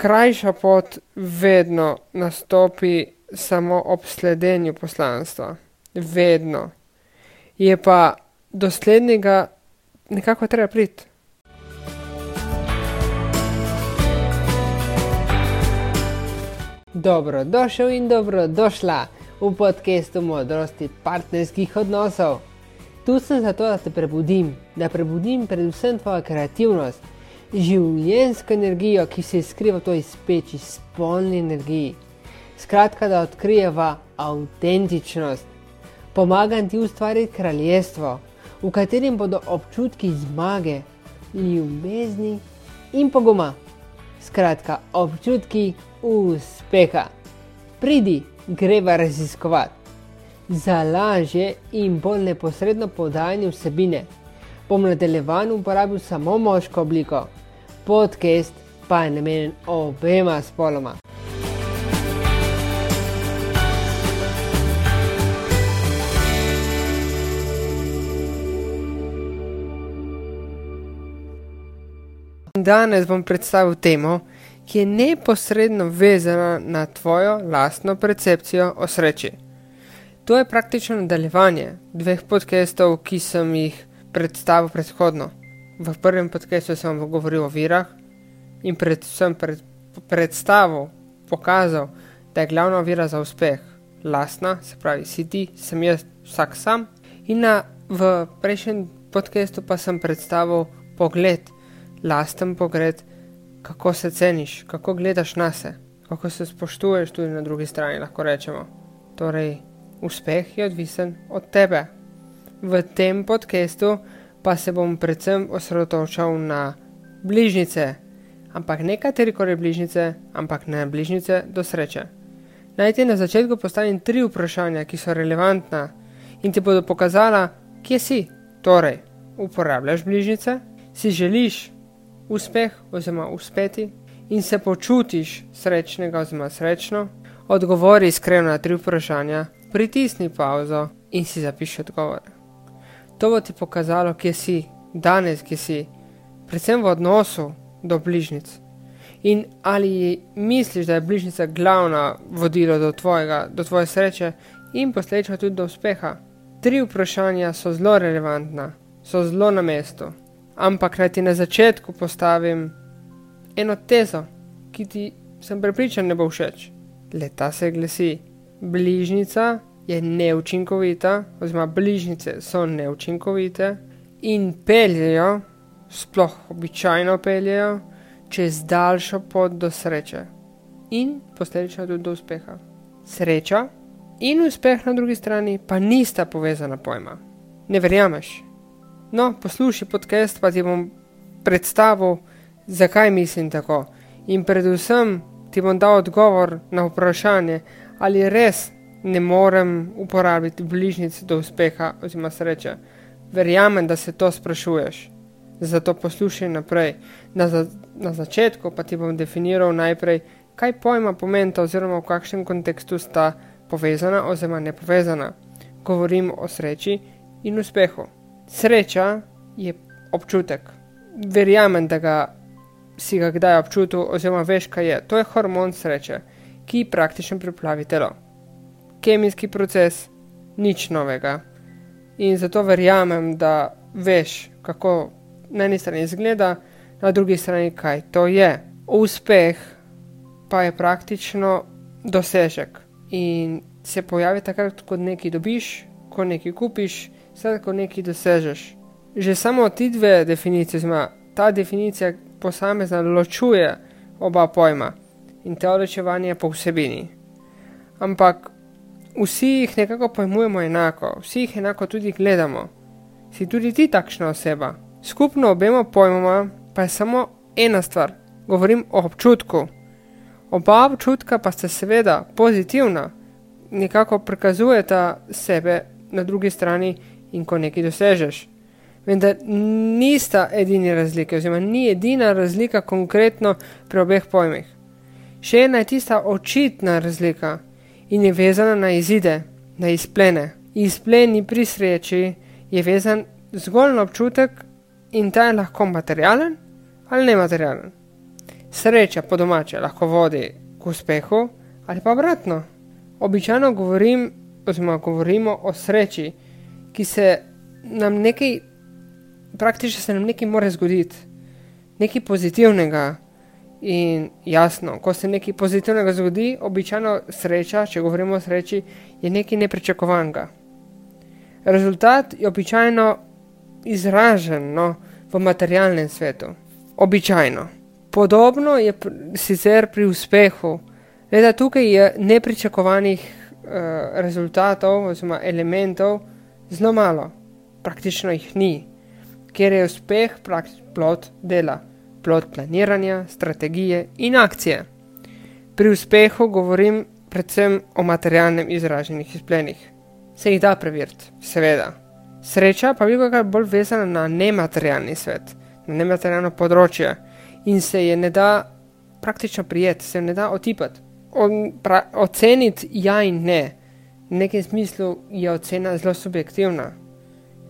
krajša pot vedno nastopi samo ob sledenju poslanstva. Vedno. Je pa do slednjega nekako treba priti. Dobro, došel in dobro došla v podkastu modrosti partnerskih odnosov. Tu sem zato, da te prebudim, da prebudim predvsem tvojo kreativnost, življensko energijo, ki se skriva v toj speči, spolni energiji. Skratka, da odkrijeva avtentičnost. Pomagam ti ustvariti kraljestvo, v katerem bodo občutki zmage, ljubezni in poguma. Skratka, občutki uspeha. Pridi, greva raziskovati. Za lažje in bolj neposredno podajanje vsebine bom nadaljevan uporabil samo moško obliko, podcast pa je namenjen obema spoloma. Danes bom predstavil temo, ki je neposredno vezana na tvojo lastno percepcijo o sreči. To je praktično nadaljevanje dveh podcastov, ki sem jih predstavil predhodno. V prvem podkastu sem vam govoril o virah in predvsem pred, predstavil, pokazal, da je glavna vira za uspeh lastna, se pravi, si ti, sem jaz, vsak sam. In na, v prejšnjem podkastu pa sem predstavil pogled, lasten pogled, kako se ceniš, kako gledaš na se, kako se spoštuješ tudi na drugi strani, lahko rečemo. Torej, uspeh je odvisen od tebe. V tem podkastu pa se bom predvsem osredotočal na bližnjice, ampak ne katerikoli bližnjice, ampak ne bližnjice do sreče. Naj ti na začetku postavim tri vprašanja, ki so relevantna in ti bodo pokazala, kje si. Torej, uporabljaš bližnjice, si želiš uspeh oziroma uspeti in se počutiš srečnega oziroma srečno, odgovori iskreno na tri vprašanja, pritisni pauzo in si zapiši odgovore. To bo ti pokazalo, kje si, danes, kje si, predvsem v odnosu do bližnjic. In ali misliš, da je bližnjica glavna vodilo do, tvojega, do tvoje sreče in posledično tudi do uspeha? Tri vprašanja so zelo relevantna, so zelo na mestu ampak naj ti na začetku postavim eno tezo, ki ti sem prepričan ne bo všeč. Leta se glasi: bližnica je neučinkovita, oziroma bližnice so neučinkovite in peljejo, sploh običajno peljejo, čez daljšo pot do sreče in posledično tudi do uspeha. Sreča in uspeh na drugi strani pa nista povezana pojma. Ne verjameš? No, poslušaj podcast, pa ti bom predstavil, zakaj mislim tako. In predvsem ti bom dal odgovor na vprašanje, ali res ne morem uporabiti bližnjic do uspeha oziroma sreče. Verjamem, da se to sprašuješ. Zato poslušaj naprej. Na, za, na začetku pa ti bom definiral najprej, kaj pojma pomenta oziroma v kakšnem kontekstu sta povezana oziroma ne povezana. Govorim o sreči in uspehu. Sreča je občutek. Verjamem, da ga si ga kdaj občutil, oziroma veš, kaj je. To je hormon sreče, ki praktično priplavi telo. Kemijski proces, nič novega. In zato verjamem, da veš, kako na eni strani izgleda, na drugi strani kaj to je. Uspeh pa je praktično dosežek in se pojavi takrat, ko nekaj dobiš, ko nekaj kupiš vse, ko nekaj dosežeš. Že samo ti dve definicije, oziroma ta definicija posamezna ločuje oba pojma in te ločevanje po vsebini. Ampak vsi jih nekako pojmujemo enako, vsi jih enako tudi gledamo. Si tudi ti takšna oseba. Skupno obema pojmoma pa je samo ena stvar, govorim o občutku. Oba občutka pa sta seveda pozitivna, nekako prikazujeta sebe na drugi strani in ko nekaj dosežeš. Vendar nista edini razlike, oziroma ni edina razlika konkretno pri obeh pojmih. Še ena je tista očitna razlika in je vezana na izide, na izplene. Izpleni pri sreči je vezan zgolj na občutek in ta je lahko materialen ali nematerialen. Sreča po domače lahko vodi k uspehu ali pa obratno. Običajno govorim, oziroma govorimo o sreči, ki se nam nekaj, praktično se nam nekaj more zgoditi, nekaj pozitivnega. In jasno, ko se nekaj pozitivnega zgodi, običajno sreča, če govorimo o sreči, je nekaj nepričakovanega. Rezultat je običajno izražen no, v materialnem svetu. Običajno. Podobno je sicer pri uspehu, le da tukaj je nepričakovanih uh, rezultatov oziroma elementov zelo malo, praktično jih ni, ker je uspeh plot dela plot planiranja, strategije in akcije. Pri uspehu govorim predvsem o materialnem izraženih izplenih. Se jih da preveriti, seveda. Sreča pa je veliko bolj vezana na nematerialni svet, na nematerialno področje in se je ne da praktično prijeti, se ne da otipati. Oceniti ja in ne, v nekem smislu je ocena zelo subjektivna,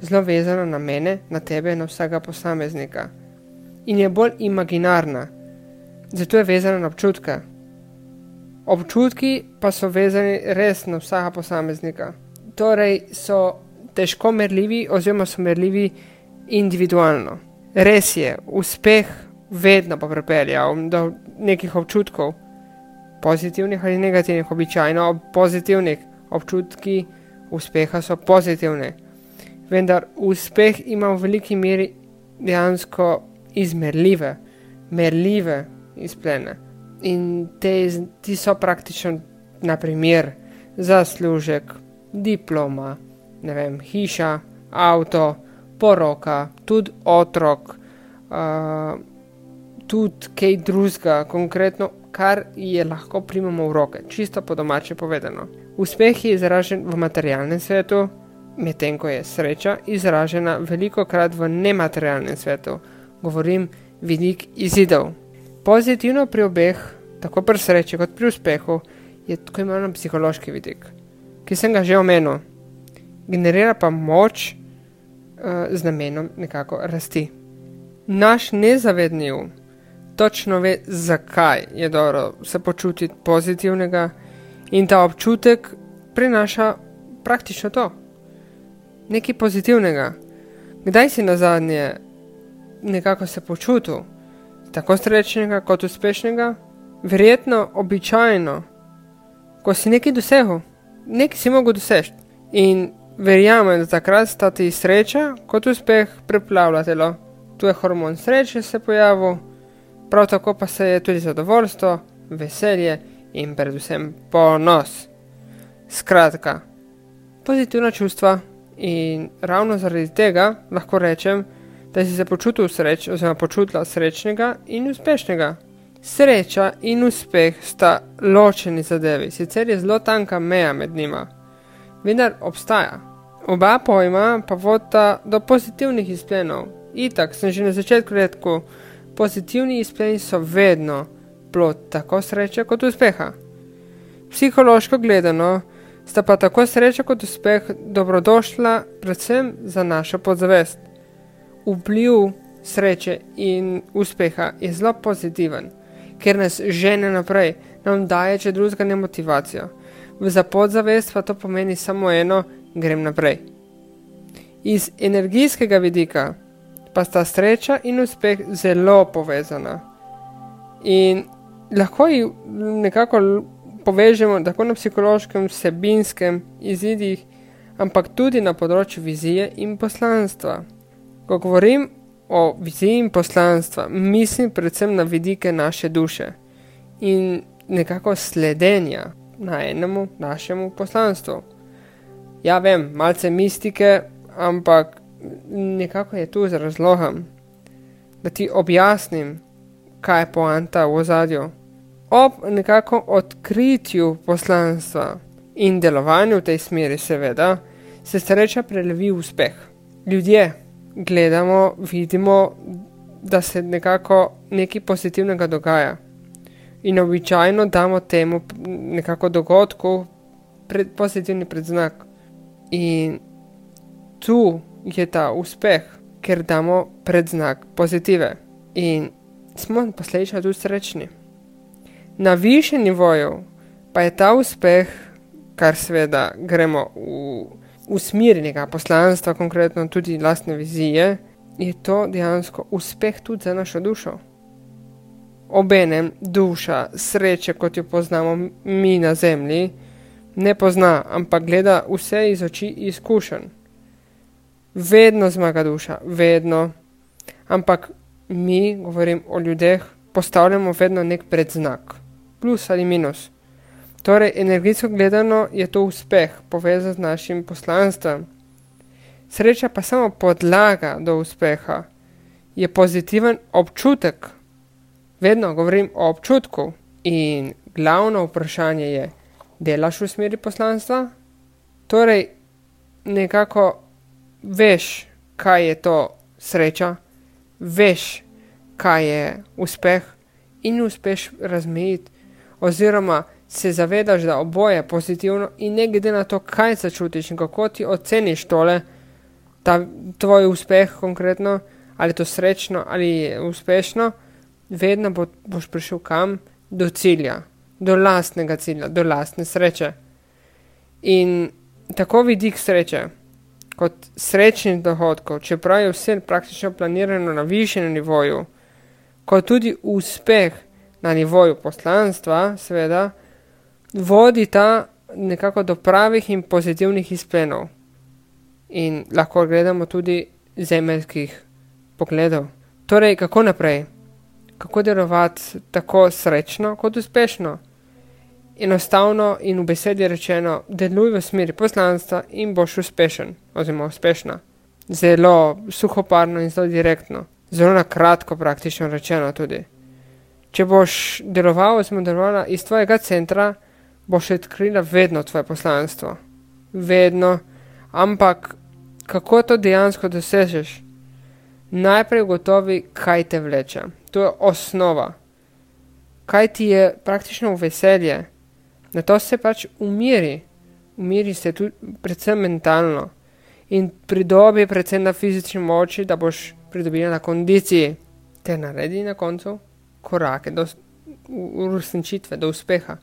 zelo vezana na mene, na tebe, na vsega posameznika in je bolj imaginarna, zato je vezana na občutke. Občutki pa so vezani res na vsaka posameznika. Torej so težko merljivi, oziroma so merljivi individualno. Res je, uspeh vedno pa pripelje do nekih občutkov, pozitivnih ali negativnih, običajno pozitivnih občutki uspeha so pozitivni. Vendar uspeh ima v veliki meri dejansko izmerljive, merljive izplene. In te, ti so praktično, naprimer, zaslužek, diploma, ne vem, hiša, avto, poroka, tudi otrok, uh, tudi kaj drugega, konkretno, kar je lahko primamo v roke, čisto po domače povedano. Uspeh je izražen v materialnem svetu, medtem ko je sreča izražena veliko krat v nematerialnem svetu govorim vidik izidov. Pozitivno pri obeh, tako pri sreči kot pri uspehu, je tako imenovan psihološki vidik, ki sem ga že omenil. Generira pa moč uh, z namenom nekako rasti. Naš nezavedni um točno ve, zakaj je dobro se počutiti pozitivnega in ta občutek prinaša praktično to. Nekaj pozitivnega. Kdaj si na zadnje nekako se počutil, tako srečnega kot uspešnega, verjetno običajno, ko si nekaj dosegel, nekaj si mogel doseči. In verjamem, da takrat sta ti sreča kot uspeh preplavljalo. Tu je hormon sreče se pojavil, prav tako pa se je tudi zadovoljstvo, veselje in predvsem ponos. Skratka, pozitivna čustva in ravno zaradi tega lahko rečem, da si se počutil sreč, oziroma počutila srečnega in uspešnega. Sreča in uspeh sta ločeni zadevi, sicer je zelo tanka meja med njima, vendar obstaja. Oba pojma pa vodita do pozitivnih izplenov. Itak sem že na začetku rekel, pozitivni izpleni so vedno plot tako sreče kot uspeha. Psihološko gledano sta pa tako sreča kot uspeh dobrodošla predvsem za našo podzavest vpliv sreče in uspeha je zelo pozitiven, ker nas žene naprej, nam daje če drugega ne motivacijo. V zapodzavest pa to pomeni samo eno, grem naprej. Iz energijskega vidika pa sta sreča in uspeh zelo povezana. In lahko jih nekako povežemo tako na psihološkem, sebinskem izidih, ampak tudi na področju vizije in poslanstva. Ko govorim o viziji in poslanstva, mislim predvsem na vidike naše duše in nekako sledenja na enemu našemu poslanstvu. Ja, vem, malce mistike, ampak nekako je tu z razlogom, da ti objasnim, kaj je poanta v ozadju. Ob nekako odkritju poslanstva in delovanju v tej smeri, seveda, se sreča prelevi v uspeh. Ljudje, gledamo, vidimo, da se nekako nekaj pozitivnega dogaja. In običajno damo temu nekako dogodku pred, pozitivni predznak. In tu je ta uspeh, ker damo predznak pozitive. In smo posledično tudi srečni. Na višjem nivoju pa je ta uspeh, kar seveda gremo v, nekega poslanstva, konkretno tudi lastne vizije, je to dejansko uspeh tudi za našo dušo. Obenem duša sreče, kot jo poznamo mi na zemlji, ne pozna, ampak gleda vse iz oči izkušenj. Vedno zmaga duša, vedno. Ampak mi, govorim o ljudeh, postavljamo vedno nek predznak, plus ali minus. Torej, energijsko gledano je to uspeh, povezan z našim poslanstvom. Sreča pa samo podlaga do uspeha, je pozitiven občutek. Vedno govorim o občutku in glavno vprašanje je, delaš v smeri poslanstva? Torej, nekako veš, kaj je to sreča, veš, kaj je uspeh in uspeš razmejiti, oziroma se zavedaš, da oboje je pozitivno in ne glede na to, kaj začutiš in kako ti oceniš tole, ta tvoj uspeh konkretno, ali to srečno ali uspešno, vedno bo, boš prišel kam do cilja, do lastnega cilja, do lastne sreče. In tako vidik sreče, kot srečnih dohodkov, čeprav je vse praktično planirano na višjem nivoju, kot tudi uspeh na nivoju poslanstva, seveda, vodi ta nekako do pravih in pozitivnih izplenov. In lahko gledamo tudi zemeljskih pogledov. Torej, kako naprej? Kako delovati tako srečno kot uspešno? Enostavno in v besedi rečeno, deluj v smeri poslanstva in boš uspešen, oziroma uspešna. Zelo suhoparno in zelo direktno, zelo na kratko, praktično rečeno tudi. Če boš deloval, oziroma delovala iz tvojega centra, boš odkrila vedno tvoje poslanstvo. Vedno, ampak kako to dejansko dosežeš? Najprej ugotovi, kaj te vleče. To je osnova. Kaj ti je praktično veselje? Na to se pač umiri. Umiri se tudi, predvsem mentalno. In pridobi predvsem na fizični moči, da boš pridobila na kondiciji. Te naredi na koncu korake do uresničitve, do uspeha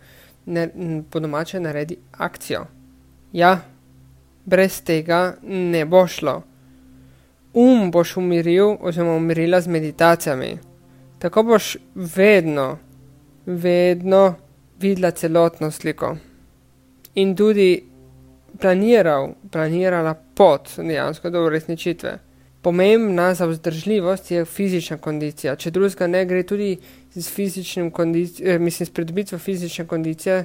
ne, po domače naredi akcijo. Ja, brez tega ne bo šlo. Um boš umiril, oziroma umirila z meditacijami. Tako boš vedno, vedno videla celotno sliko. In tudi planiral, planirala pot dejansko do uresničitve. Pomembna za vzdržljivost je fizična kondicija. Če drugega ne gre tudi z fizičnim kondicijo, eh, mislim, s pridobitvijo fizične kondicije,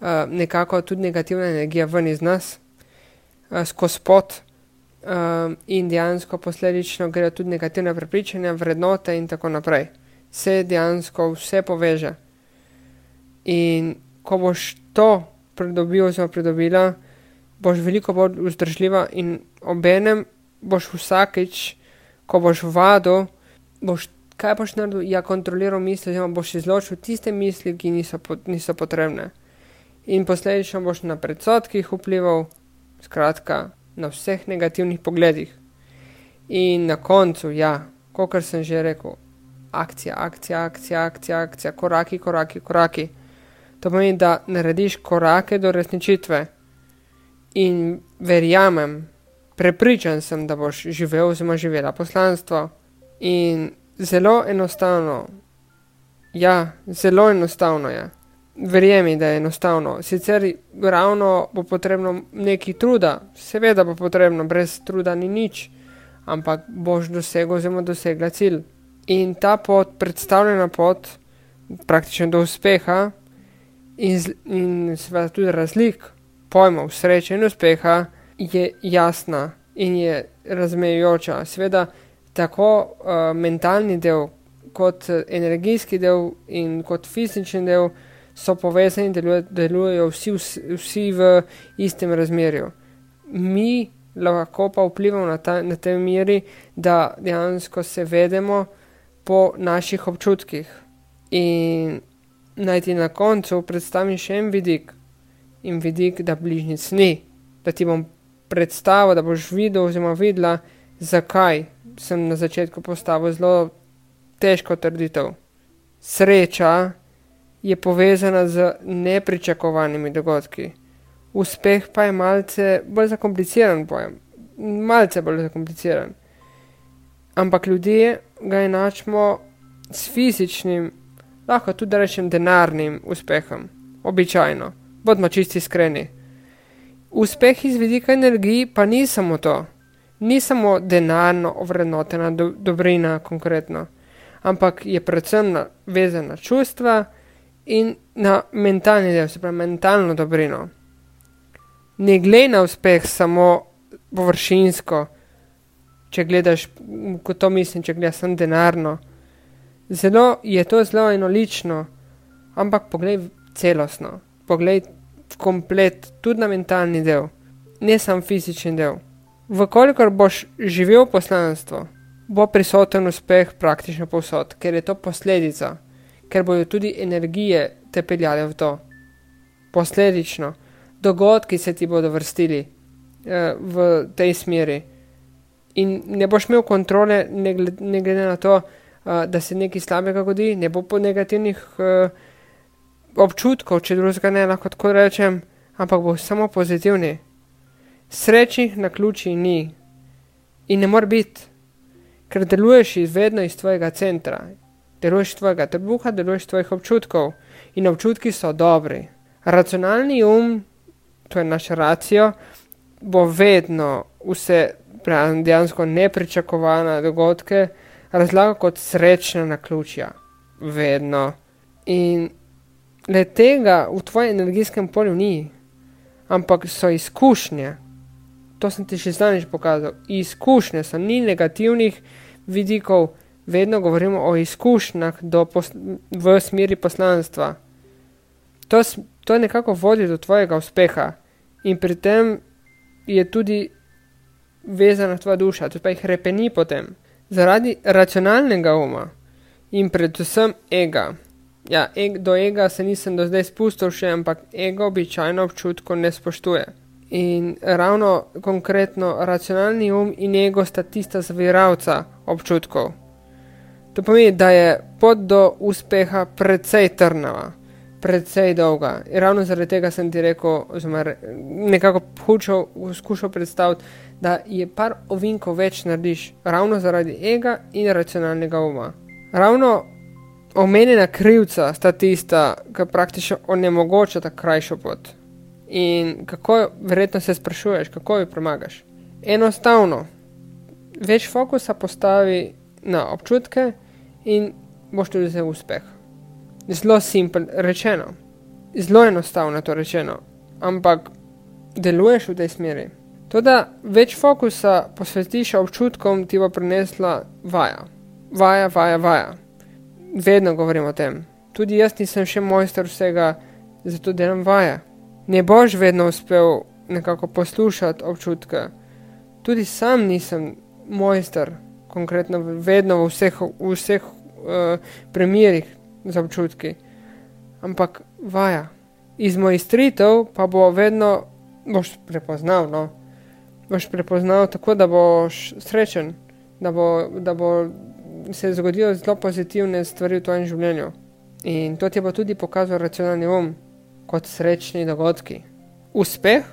uh, nekako tudi negativna energija ven iz nas, uh, skozi pot uh, in dejansko posledično gre tudi negativne prepričanja, vrednote in tako naprej. Se dejansko vse poveže. In ko boš to pridobil, oziroma pridobila, boš veliko bolj vzdržljiva in obenem boš vsakeč, ko boš vadil, boš kaj boš naredil? Ja, kontroliral misli, oziroma boš izločil tiste misli, ki niso, niso potrebne. In posledično boš na predsotkih vplival, skratka, na vseh negativnih pogledih. In na koncu, ja, kot sem že rekel, akcija, akcija, akcija, akcija, akcija, koraki, koraki, koraki. To pomeni, da narediš korake do resničitve. In verjamem, prepričan sem, da boš živel oziroma živela poslanstvo. In zelo enostavno. Ja, zelo enostavno je. Verjemi, da je enostavno. Sicer ravno bo potrebno nekaj truda, seveda bo potrebno, brez truda ni nič, ampak boš dosegel oziroma dosegla cilj. In ta pot, predstavljena pot, praktično do uspeha in, in seveda tudi razlik pojmov sreče in uspeha, je jasna in je razmejujoča. Seveda, tako uh, mentalni del, kot energijski del in kot fizični del so povezani in deluje, delujejo vsi, vsi v istem razmerju. Mi lahko pa vplivamo na, ta, na tej meri, da dejansko se vedemo po naših občutkih. In naj ti na koncu predstavim še en vidik, in vidik, da bližnjic ni, da ti bom predstavil, da boš videl oziroma videla, zakaj sem na začetku postavil zelo težko trditev. Sreča je povezana z nepričakovanimi dogodki. Uspeh pa je malce bolj zakompliciran pojem, malce bolj zakompliciran. Ampak ljudje ga enačimo s fizičnim, lahko tudi rečem denarnim uspehom, običajno, bodimo čisti iskreni. Uspeh iz vidika energiji pa ni samo to, ni samo denarno ovrednotena do, dobrina konkretno, ampak je predvsem vezana na čustva in na mentalni del, se pravi mentalno dobrino. Ne glej na uspeh samo površinsko, če gledaš, kot to mislim, če gledaš samo denarno. Zelo je to zelo enolično, ampak poglej celostno, poglej komplet, tudi na mentalni del, ne samo fizični del. Vkolikor boš živel poslanstvo, bo prisoten uspeh praktično povsod, ker je to posledica, ker bojo tudi energije te peljale v to. Posledično, dogodki se ti bodo vrstili eh, v tej smeri. In ne boš imel kontrole, ne glede, ne glede na to, uh, da se nekaj slabega zgodi, ne bo po negativnih uh, občutkov, če drugega ne lahko tako rečem, ampak bo samo pozitivni. Srečnih na ključi ni in ne more biti, ker deluješ vedno iz tvojega centra, deluješ tvojega trebuha, deluješ tvojih občutkov in občutki so dobri. Racionalni um, to je naša racijo, bo vedno vse dejansko nepričakovane dogodke razlagal kot srečna na ključja. Vedno. In le tega v tvojem energijskem polju ni, ampak so izkušnje. To sem ti še zdaj pokazal. Izkušnje so ni negativnih vidikov, vedno govorimo o izkušnjah v smeri poslanstva. To, to nekako vodi do tvojega uspeha in pri tem je tudi vezana tvoja duša, to pa jih repeni potem. Zaradi racionalnega uma in predvsem ega. Ja, eg, do ega se nisem do zdaj spustil še, ampak ego običajno občutko ne spoštuje. In ravno konkretno racionalni um in ego sta tista zviravca občutkov. To pomeni, da je pot do uspeha precej trnava precej dolga. In ravno zaradi tega sem ti rekel, oziroma nekako hočel skušal predstaviti, da je par ovinkov več narediš, ravno zaradi ega in racionalnega uma. Ravno omenjena krivca sta tista, ki praktično onemogoča ta krajšo pot. In kako, verjetno se sprašuješ, kako jo premagaš. Enostavno, več fokusa postavi na občutke in boš tudi za uspeh zelo simpel rečeno, zelo enostavno to rečeno, ampak deluješ v tej smeri. To, da več fokusa posvetiš občutkom, ti bo prinesla vaja. Vaja, vaja, vaja. Vedno govorim o tem. Tudi jaz nisem še mojster vsega, zato delam vaje. Ne boš vedno uspel nekako poslušati občutke. Tudi sam nisem mojster, konkretno vedno v vseh, v vseh uh, primerih, z občutki. Ampak vaja. Iz mojih stritev pa bo vedno boš prepoznal. No? Boš prepoznal tako, da boš srečen, da bo, da bo se zgodilo zelo pozitivne stvari v tvojem življenju. In to ti bo tudi pokazal racionalni um, kot srečni dogodki. Uspeh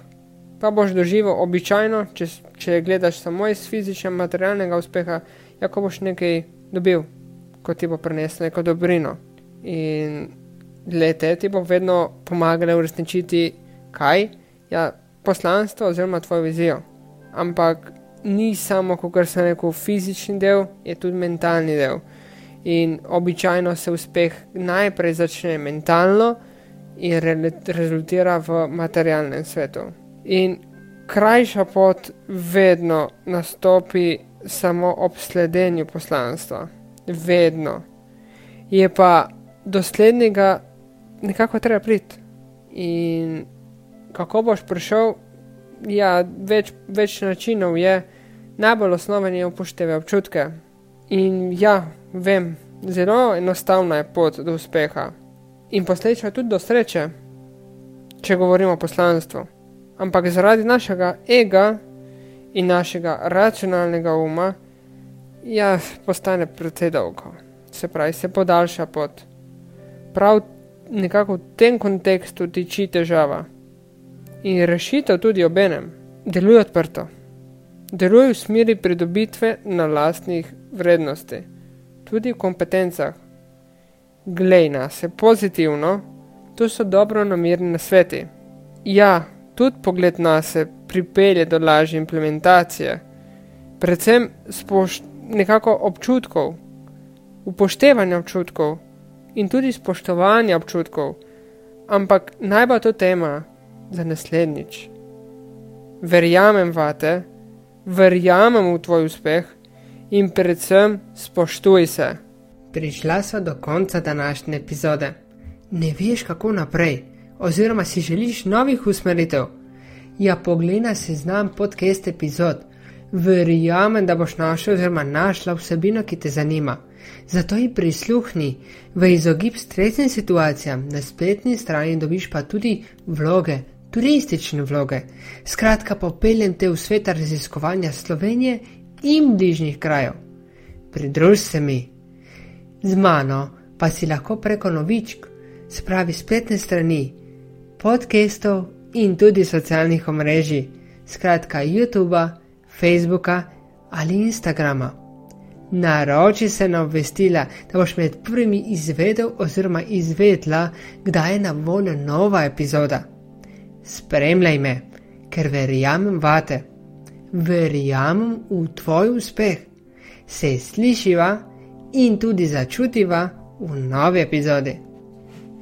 pa boš doživel običajno, če, če gledaš samo iz fizičnega, materialnega uspeha, jako boš nekaj dobil, kot ti bo prineslo neko dobrino. In lete ti bo vedno pomagale uresničiti kaj? Ja, poslanstvo oziroma tvojo vizijo. Ampak ni samo, kot sem rekel, fizični del, je tudi mentalni del. In običajno se uspeh najprej začne mentalno in re rezultira v materialnem svetu. In krajša pot vedno nastopi samo ob sledenju poslanstva. Vedno. Je pa do slednjega nekako treba priti. In kako boš prišel, ja, več, več načinov je, najbolj osnoven je upoštevati občutke. In ja, vem, zelo enostavna je pot do uspeha in posledično tudi do sreče, če govorimo o poslanstvu. Ampak zaradi našega ega in našega racionalnega uma, ja, postane precej dolgo se pravi, se podaljša pot. Prav nekako v tem kontekstu tiči težava. In rešitev tudi obenem, deluje odprto. Deluje v smeri pridobitve na lastnih vrednosti, tudi v kompetencah. Glej na se pozitivno, to so dobro namirni nasveti. Ja, tudi pogled na se pripelje do lažje implementacije, predvsem spošt nekako občutkov, upoštevanja občutkov. In tudi spoštovanja občutkov, ampak naj bo to tema za naslednjič. Verjamem vate, verjamem v tvoj uspeh in predvsem spoštuj se. Prišla so do konca današnje epizode. Ne veš, kako naprej, oziroma si želiš novih usmeritev. Ja, poglej si znam podcast epizod. Verjamem, da boš našel oziroma našla vsebino, ki te zanima. Zato ji prisluhni, v izogib stresnim situacijam, na spletni strani dobiš pa tudi vloge, turistične vloge. Skratka, popeljem te v svet raziskovanja Slovenije in bližnjih krajev. Pridruž se mi. Z mano pa si lahko preko novičk, spravi spletne strani, podcastov in tudi socialnih omrežij, skratka YouTube, Facebooka ali Instagrama. Naroči se na obvestila, da boš med prvimi izvedel oziroma izvedla, kdaj je na voljo nova epizoda. Spremljaj me, ker verjamem vate, verjamem v tvoj uspeh. Se slišiva in tudi začutiva v novi epizodi.